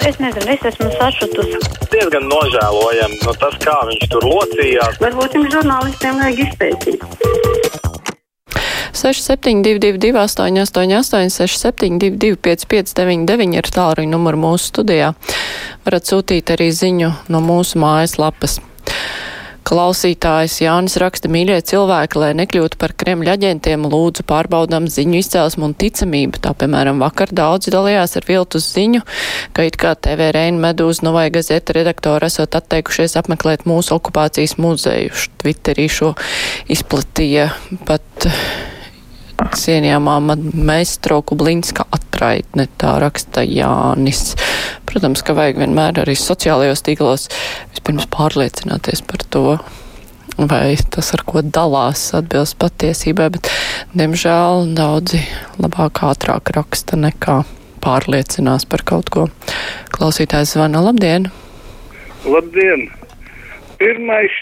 Es nezinu, es esmu sašutusi. Diezgan nožēlojami nu, tas, kā viņš tur locījās. Varbūt jums žurnālistiem vajag izpētīt. 6722, 888, 672, 559, ir tālruņa numurs mūsu studijā. Varat sūtīt arī ziņu no mūsu mājaslapas. Klausītājs Jānis raksta, mīļie cilvēki, lai nekļūtu par Kremļa aģentiem, lūdzu pārbaudām ziņu izcelsmu un ticamību. Tā, piemēram, vakar daudzi dalījās ar viltus ziņu, ka it kā TV Reina Medūza Novai gazeta redaktori esot atteikušies apmeklēt mūsu okupācijas muzeju. Twitterī šo izplatīja pat cienījamā meistro Kublinska atraitne, tā raksta Jānis. Protams, ka vajag vienmēr arī sociālajos tīklos vispirms pārliecināties par to, vai tas, ar ko dalās, atbilst patiesībai, bet, diemžēl, daudzi labāk ātrāk raksta nekā pārliecinās par kaut ko. Klausītājs zvana, labdien! Labdien! Pirmais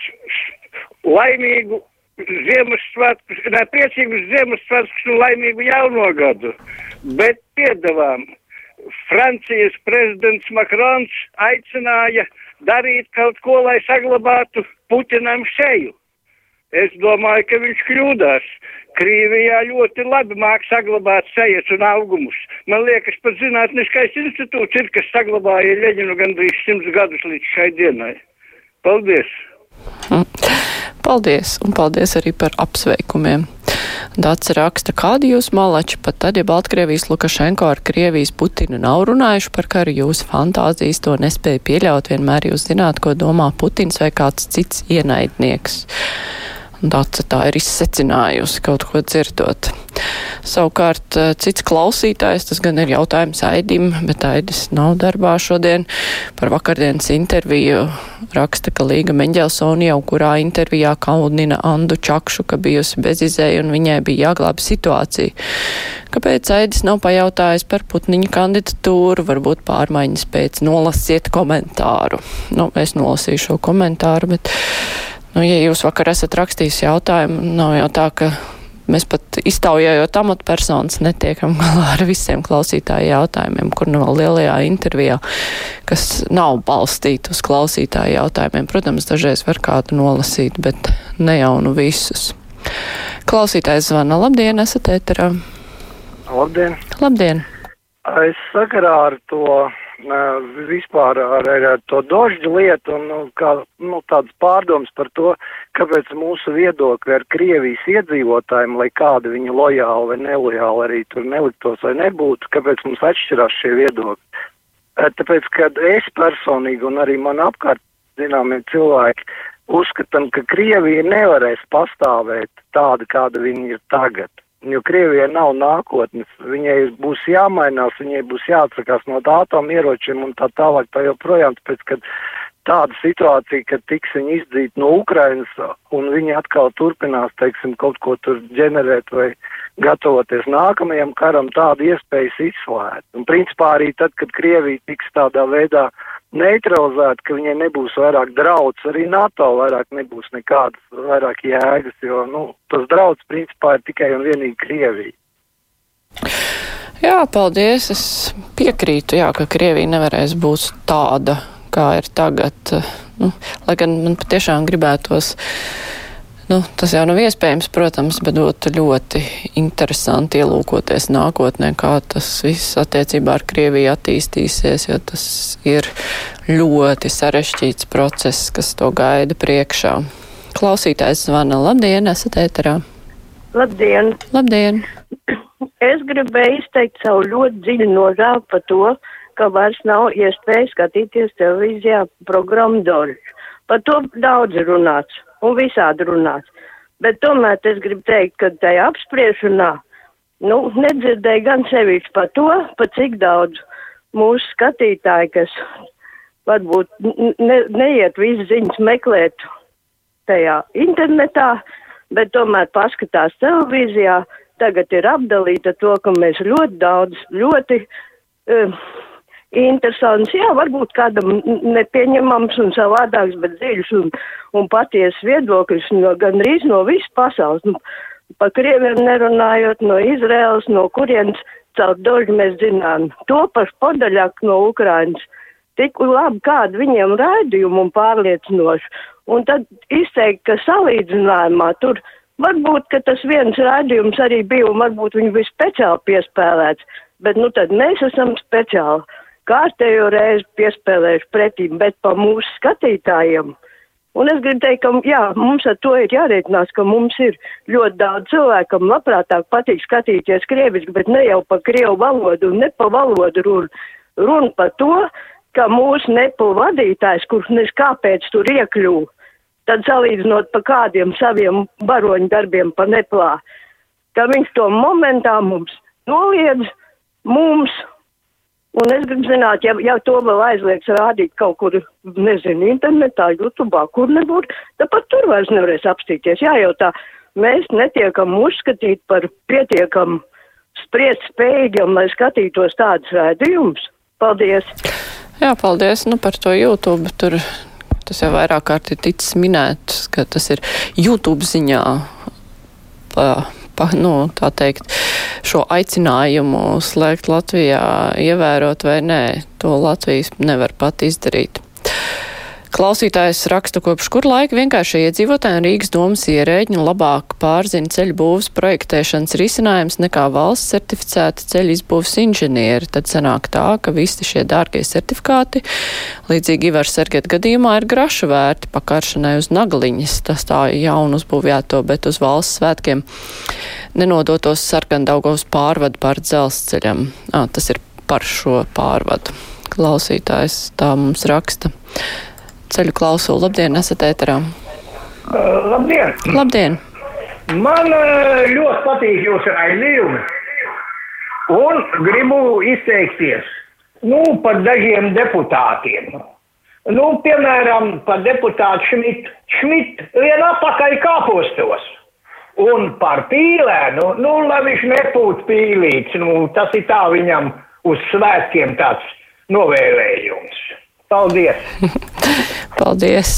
laimīgu Ziemassvētkus, ne priecīgus Ziemassvētkus un laimīgu jauno gadu, bet piedavām Francijas prezidents Makrons aicināja darīt kaut ko, lai saglabātu Putinam seju. Es domāju, ka viņš kļūdās. Krievijā ļoti labi māk saglabāt sejas un augumus. Man liekas, pat zinātniskais institūts ir, kas saglabāja Leņinu gandrīz simts gadus līdz šai dienai. Paldies! Paldies, un paldies arī par apsveikumiem. Dācis raksta, kādi jūs malači, pat tad, ja Baltkrievijas Lukašenko ar Krievijas Putinu nav runājuši par karu, jūsu fantāzijas to nespēja pieļaut, vienmēr jūs zināt, ko domā Putins vai kāds cits ienaidnieks. Dāca tā ir izsecinājusi kaut ko dzirdot. Savukārt cits klausītājs, tas gan ir jautājums Aidim, bet Aidis nav darbā šodien. Par vakardienas interviju raksta, ka Līga Meņģelsoni jau kurā intervijā kaunina Andu Čakšu, ka bijusi bezizēja un viņai bija jāglāba situācija. Kāpēc Aidis nav pajautājis par Putniņa kandidatūru, varbūt pārmaiņas pēc nolasiet komentāru. Nu, es nolasīju šo komentāru, bet, nu, ja jūs vakar esat rakstījis jautājumu, nav jau tā, ka Mēs pat iztaujājot amatpersonas netiekam galā ar visiem klausītāju jautājumiem, kur no lielajā intervijā, kas nav balstīti uz klausītāju jautājumiem. Protams, dažreiz var kādu nolasīt, bet ne jau nu visus. Klausītājs zvana. Labdien, esat ēterā. Labdien. Labdien. Es sakarā ar to vispār ar, ar to dožģu lietu un nu, kā, nu, tādas pārdomas par to, kāpēc mūsu viedokļi ar Krievijas iedzīvotājiem, lai kādi viņi lojāli vai nelojāli arī tur neliktos vai nebūtu, kāpēc mums atšķirās šie viedokļi. Tāpēc, kad es personīgi un arī man apkārt zināmie cilvēki uzskatām, ka Krievija nevarēs pastāvēt tāda, kāda viņa ir tagad jo Krievijai nav nākotnes, viņai būs jāmainās, viņai būs jāatsakās no atomieročiem un tā tālāk, tā joprojām, tāpēc, kad tāda situācija, ka tiks viņi izdīt no Ukrainas un viņi atkal turpinās, teiksim, kaut ko tur ģenerēt vai gatavoties nākamajam karam, tādu iespējas izslēgt. Un principā arī tad, kad Krievija tiks tādā veidā uh, neutralizēta, ka viņai nebūs vairāk draudz, arī NATO vairāk nebūs nekādas vairāk jēgas, jo, nu, tas draudz principā ir tikai un vienīgi Krievija. Jā, paldies. Es piekrītu, jā, ka Krievija nevarēs būt tāda, kā ir tagad. Nu, lai gan man patiešām gribētos Nu, tas jau nav iespējams, protams, bet būtu ļoti interesanti ielūkoties nākotnē, kā tas viss attiecībā ar Krieviju attīstīsies, jo tas ir ļoti sarežģīts process, kas to gaida priekšā. Klausītājs zvana. Labdien, esat ēterā. Labdien! Labdien! Es gribēju izteikt savu ļoti dziļu nožēlu par to, ka vairs nav iespēja skatīties televīzijā programmu Doļu. Par to daudz runāts un visādi runāts. Bet tomēr es gribu teikt, ka tajā apspriešanā, nu, nedzirdēju gan sevišķi par to, pa cik daudz mūsu skatītāji, kas varbūt ne, neiet visu ziņas meklēt tajā internetā, bet tomēr paskatās televīzijā, tagad ir apdalīta to, ka mēs ļoti daudz, ļoti uh, interesants, jā, varbūt kādam nepieņemams un savādāks, bet dziļš un, un paties viedoklis no gandrīz no visas pasaules. Nu, pa krieviem nerunājot no Izraels, no kurienes caur doļu mēs zinām. To pašu podaļāk no Ukrainas tik labi kādu viņiem raidījumu un pārliecinošu. Un tad izteikt, ka salīdzinājumā tur varbūt, ka tas viens raidījums arī bija un varbūt viņi bija speciāli piespēlēts, bet nu tad mēs esam speciāli kārtējo reizi piespēlējuši pretīm, bet pa mūsu skatītājiem. Un es gribu teikt, ka jā, mums ar to ir jārēķinās, ka mums ir ļoti daudz cilvēku, kam labprātāk patīk skatīties krieviski, bet ne jau pa krievu valodu ne pa valodu runu. Runa par to, ka mūsu nepu vadītājs, kurš nes kāpēc tur iekļuva, tad salīdzinot pa kādiem saviem baroņu darbiem pa neplā, ka viņš to momentā mums noliedz mums Un es gribu zināt, ja, ja to vēl aizliegs rādīt kaut kur, nezinu, internetā, YouTube, kur nebūtu, tad pat tur vairs nevarēs apstīties. Jājautā, mēs netiekam uzskatīt par pietiekam spriest spējīgam, lai skatītos tādus rādījumus. Paldies! Jā, paldies nu, par to YouTube. Tur tas jau vairāk kārt ir ticis minēts, ka tas ir YouTube ziņā. Pa, pa, nu, tā teikt, šo aicinājumu slēgt Latvijā ievērot vai nē, to Latvijas nevar pat izdarīt. Klausītājs raksta, kopš kur laika vienkārši iedzīvotāji un Rīgas domas ierēģi labāk pārzina ceļu būvas projektēšanas risinājums nekā valsts certificēta ceļu izbūvas inženieri. Tad sanāk tā, ka visi šie dārgie certifikāti, līdzīgi Ivar Serget gadījumā, ir graša vērti pakāršanai uz nagaliņas. Tas tā jaunu uzbūvjāto, bet uz valsts svētkiem nenodotos sarkandaugos pārvadu pār dzelzceļam. À, tas ir par šo pārvadu. Klausītājs tā mums raksta ceļu klausulu. Labdien, esat ēterā. Uh, labdien! Labdien! Man uh, ļoti patīk jūsu raidījumi. Un gribu izteikties nu, par dažiem deputātiem. Nu, piemēram, par deputātu Šmitu. Šmit vien apakaļ kāpostos. Un par pīlēnu, nu, lai viņš nepūt pīlīts, nu, tas ir tā viņam uz svētkiem tāds novēlējums. Paldies! Paldies!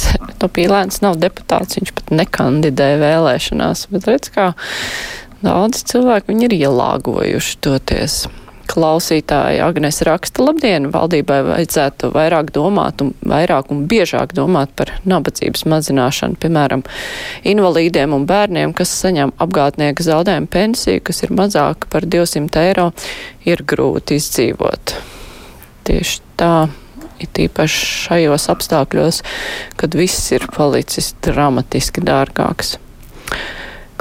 No Pīlēns nav deputāts, viņš pat nekandidē vēlēšanās, bet redz, kā daudz cilvēku viņi ir ielāgojuši toties. Klausītāji Agnes raksta, labdien, valdībai vajadzētu vairāk domāt un vairāk un biežāk domāt par nabadzības mazināšanu, piemēram, invalīdiem un bērniem, kas saņem apgādnieka zaudējumu pensiju, kas ir mazāka par 200 eiro, ir grūti izdzīvot. Tieši tā it īpaši šajos apstākļos, kad viss ir palicis dramatiski dārgāks.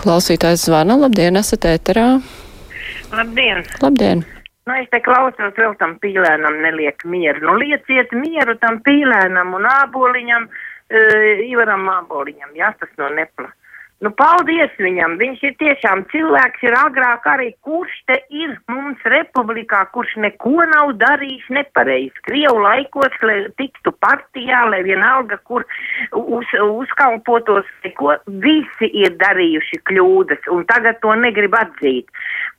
Klausītājs zvana, labdien, esat ēterā. Labdien! Labdien! Nu, es te klausos, vēl tam pīlēnam neliek mieru. Nu, lieciet mieru tam pīlēnam un āboliņam, uh, Ivaram āboliņam, jā, tas no nepla. Nu, paldies viņam. Viņš ir tiešām cilvēks, ir agrāk arī, kurš te ir mums republikā, kurš neko nav darījis nepareizi. Krievu laikos, lai tiktu partijā, lai vienalga, kur uz, uzkalpotos, neko, visi ir darījuši kļūdas, un tagad to negrib atzīt.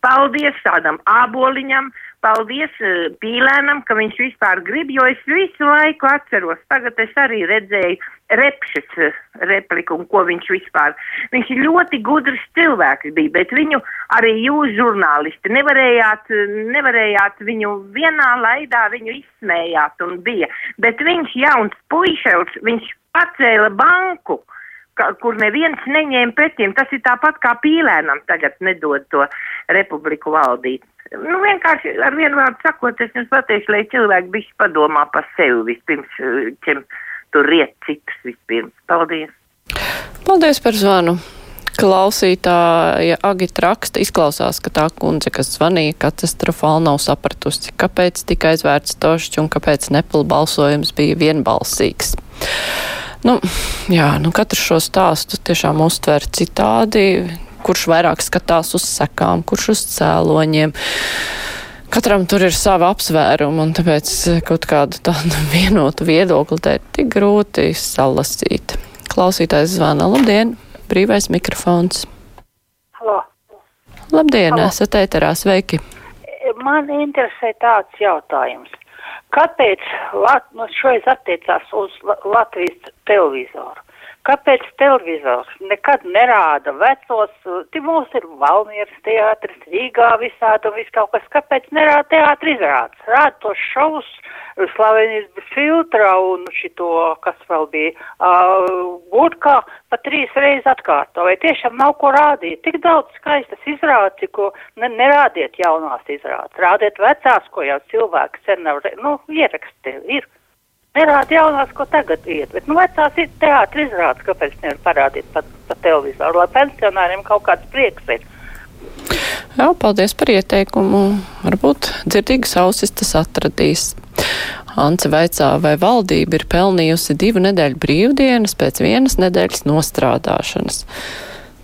Paldies tādam āboliņam, paldies uh, Pīlēnam, ka viņš vispār grib, jo es visu laiku atceros. Tagad es arī redzēju repšas uh, repliku un ko viņš vispār. Viņš ir ļoti gudrs cilvēks bija, bet viņu arī jūs žurnālisti nevarējāt, nevarējāt viņu vienā laidā viņu izsmējāt un bija. Bet viņš jauns puišels, viņš pacēla banku ka, kur neviens neņēma pretim. Tas ir tāpat kā pīlēnam tagad nedod to republiku valdīt. Nu, vienkārši ar vienu vārdu sakot, es jums pateikšu, lai cilvēki bišķi padomā par sevi vispirms, čem tur riet citus vispirms. Paldies! Paldies par zvanu! Klausītāja Agita raksta, izklausās, ka tā kundze, kas zvanīja, katastrofāli nav sapratusi, kāpēc tika aizvērts tošķi un kāpēc nepila balsojums bija vienbalsīgs. Nu, jā, nu katrs šo stāstu tiešām uztver citādi, kurš vairāk skatās uz sekām, kurš uz cēloņiem. Katram tur ir sava apsvēruma, un tāpēc kaut kādu tādu vienotu viedokli te ir tik grūti salasīt. Klausītājs zvana. Labdien! Brīvais mikrofons. Halo. Labdien, Halo. esat ēterā, sveiki! Man interesē tāds jautājums. Kāpēc Lat, nu, šoreiz attiecās uz La- Latvijas televizoru? Kāpēc televizors nekad nerāda vecos, te mums ir Valmieras teātris, Rīgā visādi un viss kaut kas, kāpēc nerāda teātri izrādes? Rāda tos šovus, slavenības filtra un šito, kas vēl bija, uh, gurkā pa trīs reizes atkārto, vai tiešām nav ko rādīt. Tik daudz skaistas izrādes, ko ne, nerādiet jaunās izrādes, rādiet vecās, ko jau cilvēki sen nav, nu, ieraksti ir. Nerāda jaunās, ko tagad iet, bet, nu, vecās ir teātri izrādes, kāpēc nevar parādīt pa, pa televizoru, lai pensionāriem kaut kāds prieks ir. Jā, paldies par ieteikumu. Varbūt dzirdīgas ausis tas atradīs. Ance vaicā, vai valdība ir pelnījusi divu nedēļu brīvdienas pēc vienas nedēļas nostrādāšanas.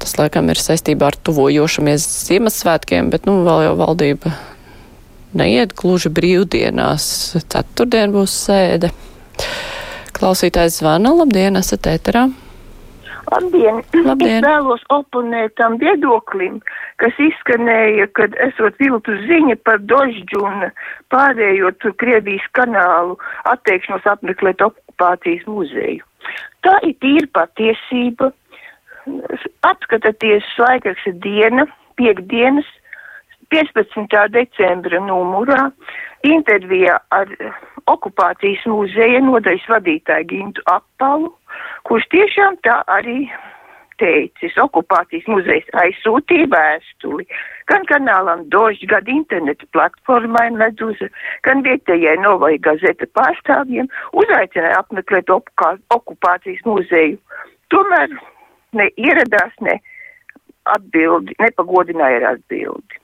Tas, laikam, ir saistībā ar tuvojošamies Ziemassvētkiem, bet, nu, vēl jau valdība neiet gluži brīvdienās. Ceturtdien būs sēde. Klausītājs zvana, labdien, esat ēterā. Labdien! Labdien. Es vēlos oponēt tam viedoklim, kas izskanēja, kad esot viltu ziņa par dožģu un pārējot Krievijas kanālu atteikšanos apmeklēt okupācijas muzeju. Tā ir tīra patiesība. Atskataties laikraksta diena, piekdienas, 15. decembra numurā intervijā ar okupācijas muzeja nodaļas vadītāju Gintu Apalu, kurš tiešām tā arī teicis. Okupācijas muzejs aizsūtīja vēstuli gan kanālam Dožs, gan internetu platformai Meduza, gan vietējai Novai gazeta pārstāvjiem, uzaicināja apmeklēt okupā, okupācijas muzeju. Tomēr ne ieradās, ne atbildi, nepagodināja ar atbildi.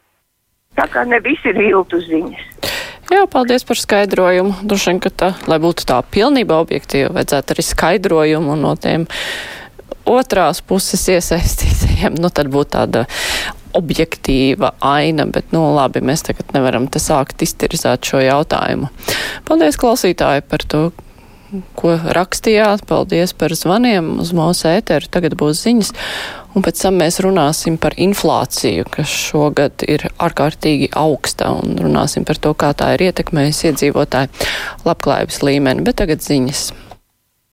Tā kā ne visi ir viltu ziņas. Jā, paldies par skaidrojumu. Droši vien, ka tā, lai būtu tā pilnībā objektīva, vajadzētu arī skaidrojumu no tiem otrās puses iesaistītajiem. Nu, tad būtu tāda objektīva aina, bet, nu, labi, mēs tagad nevaram te sākt iztirzēt šo jautājumu. Paldies, klausītāji, par to, ko rakstījāt. Paldies par zvaniem uz mūsu ēteru. Tagad būs ziņas. Un pēc tam mēs runāsim par inflāciju, kas šogad ir ārkārtīgi augsta, un runāsim par to, kā tā ir ietekmējusi iedzīvotāju labklājības līmeni. Bet tagad ziņas.